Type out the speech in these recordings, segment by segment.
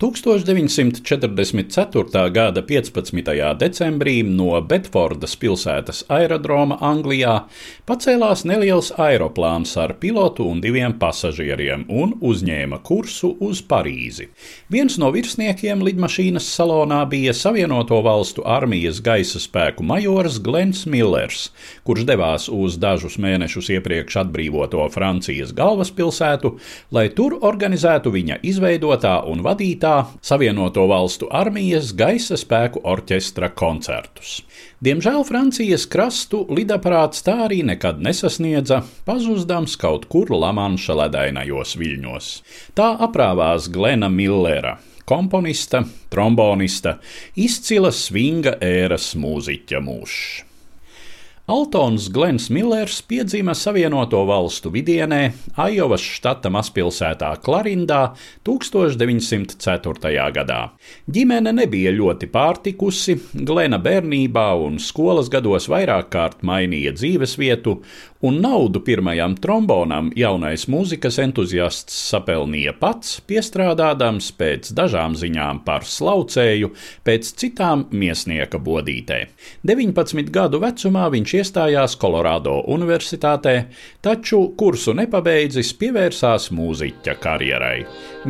1944. gada 15. decembrī no Bedfordas pilsētas aerodroma Anglijā pacēlās neliels aeroplāns ar pilotu un diviem pasažieriem un uzņēma kursu uz Parīzi. Viens no virsniekiem lidmašīnas salonā bija Savienoto valstu armijas gaisa spēku majors Glens Millers, kurš devās uz dažus mēnešus iepriekš atbrīvoto Francijas galvaspilsētu, lai tur organizētu viņa izveidotā un vadītā gaitā Savienoto valstu armijas gaisa spēku orķestra koncertus. Diemžēl Francijas krastu lidaparāts tā arī nekad nesasniedza, pazudams kaut kur Lamanša ledainajos viļņos. Tā aprāvās Glena Millera, komponista, trombonista, izcila svinga ēras mūziķa mūžs. Altons Glens Millers piedzima Savienoto valstu vidienē, Ajovas štata mazpilsētā Klarindā 1904. gadā. Ģimene nebija ļoti pārtikusi, Glena bērnībā un skolas gados vairāk kārt mainīja dzīvesvietu, un naudu pirmajam trombonam jaunais mūzikas entuziasts sapelnīja pats, piestrādādams pēc dažām ziņām par slaucēju, pēc citām miesnieka bodītē. 19 gadu vecumā viņš iestājās Kolorādo Universitātē, taču kursu nepabeidzis pievērsās mūziķa karjerai.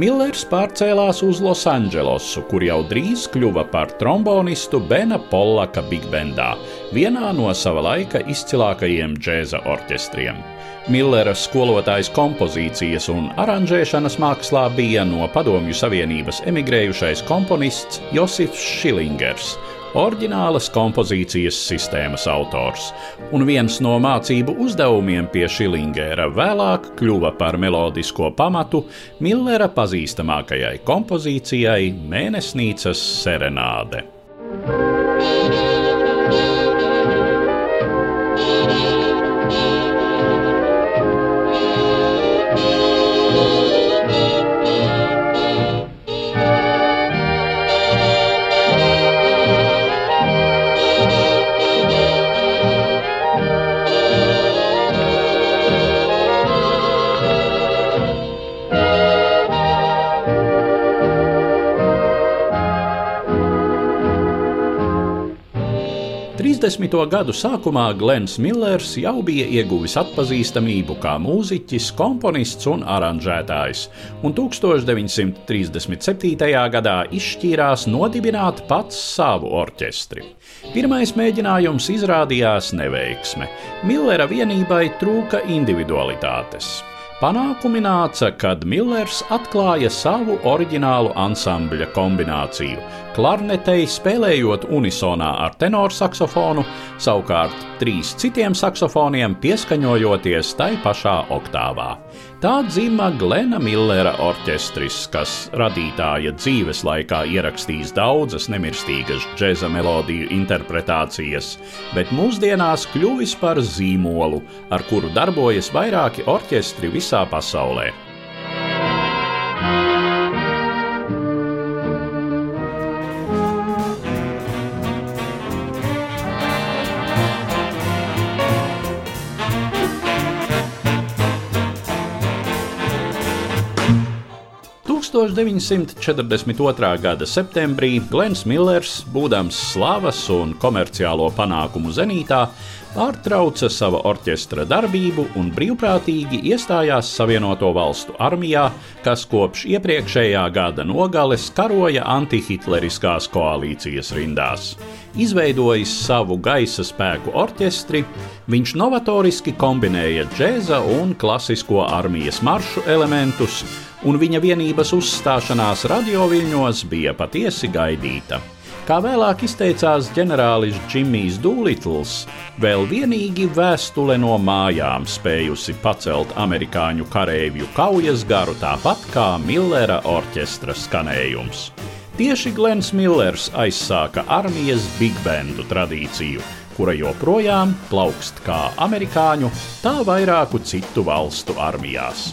Millers pārcēlās uz Losandželosu, kur jau drīz kļuva par trombonistu Bena Pollaka Big Bendā, vienā no sava laika izcilākajiem džēza orķestriem. Millera skolotājs kompozīcijas un aranžēšanas mākslā bija no Padomju Savienības emigrējušais komponists Josifs Šilingers, oriģinālas kompozīcijas sistēmas autors, un viens no mācību uzdevumiem pie Šilingera vēlāk kļuva par melodisko pamatu Millera pazīstamākajai kompozīcijai Mēnesnīcas serenāde. 30. gadu sākumā Glens Millers jau bija ieguvis atpazīstamību kā mūziķis, komponists un aranžētājs, un 1937. gadā izšķīrās nodibināt pats savu orķestri. Pirmais mēģinājums izrādījās neveiksme. Millera vienībai trūka individualitātes. Panākumi nāca, kad Millers atklāja savu oriģinālu ansambļa kombināciju. Klarnetei spēlējot unisonā ar tenorsaksofonu, savukārt trīs citiem saksofoniem pieskaņojoties tai pašā oktāvā. Tā dzima Glena Millera orķestris, kas radītāja dzīves laikā ierakstījis daudzas nemirstīgas džēza melodiju interpretācijas, bet mūsdienās kļuvis par zīmolu, ar kuru darbojas vairāki orķestri visā pasaulē. 1942. gada septembrī Glens Millers, būdams slavas un komerciālo panākumu zenītā, pārtrauca sava orķestra darbību un brīvprātīgi iestājās Savienoto Valstu armijā, kas kopš iepriekšējā gada nogales karoja antihitleriskās koalīcijas rindās. Izveidojis savu gaisa spēku orķestri, viņš novatoriski kombinēja džēza un klasisko armijas maršu elementus, un viņa vienības uzstāšanās radioviļņos bija patiesi gaidīta. Kā vēlāk izteicās ģenerālis Džimijs Dūlitls, vēl vienīgi vēstule no mājām spējusi pacelt amerikāņu kareivju kaujas garu tāpat kā Millera orķestra skanējums. Tieši Glens Millers aizsāka armijas big bandu tradīciju, kura joprojām plaukst kā amerikāņu, tā vairāku citu valstu armijās.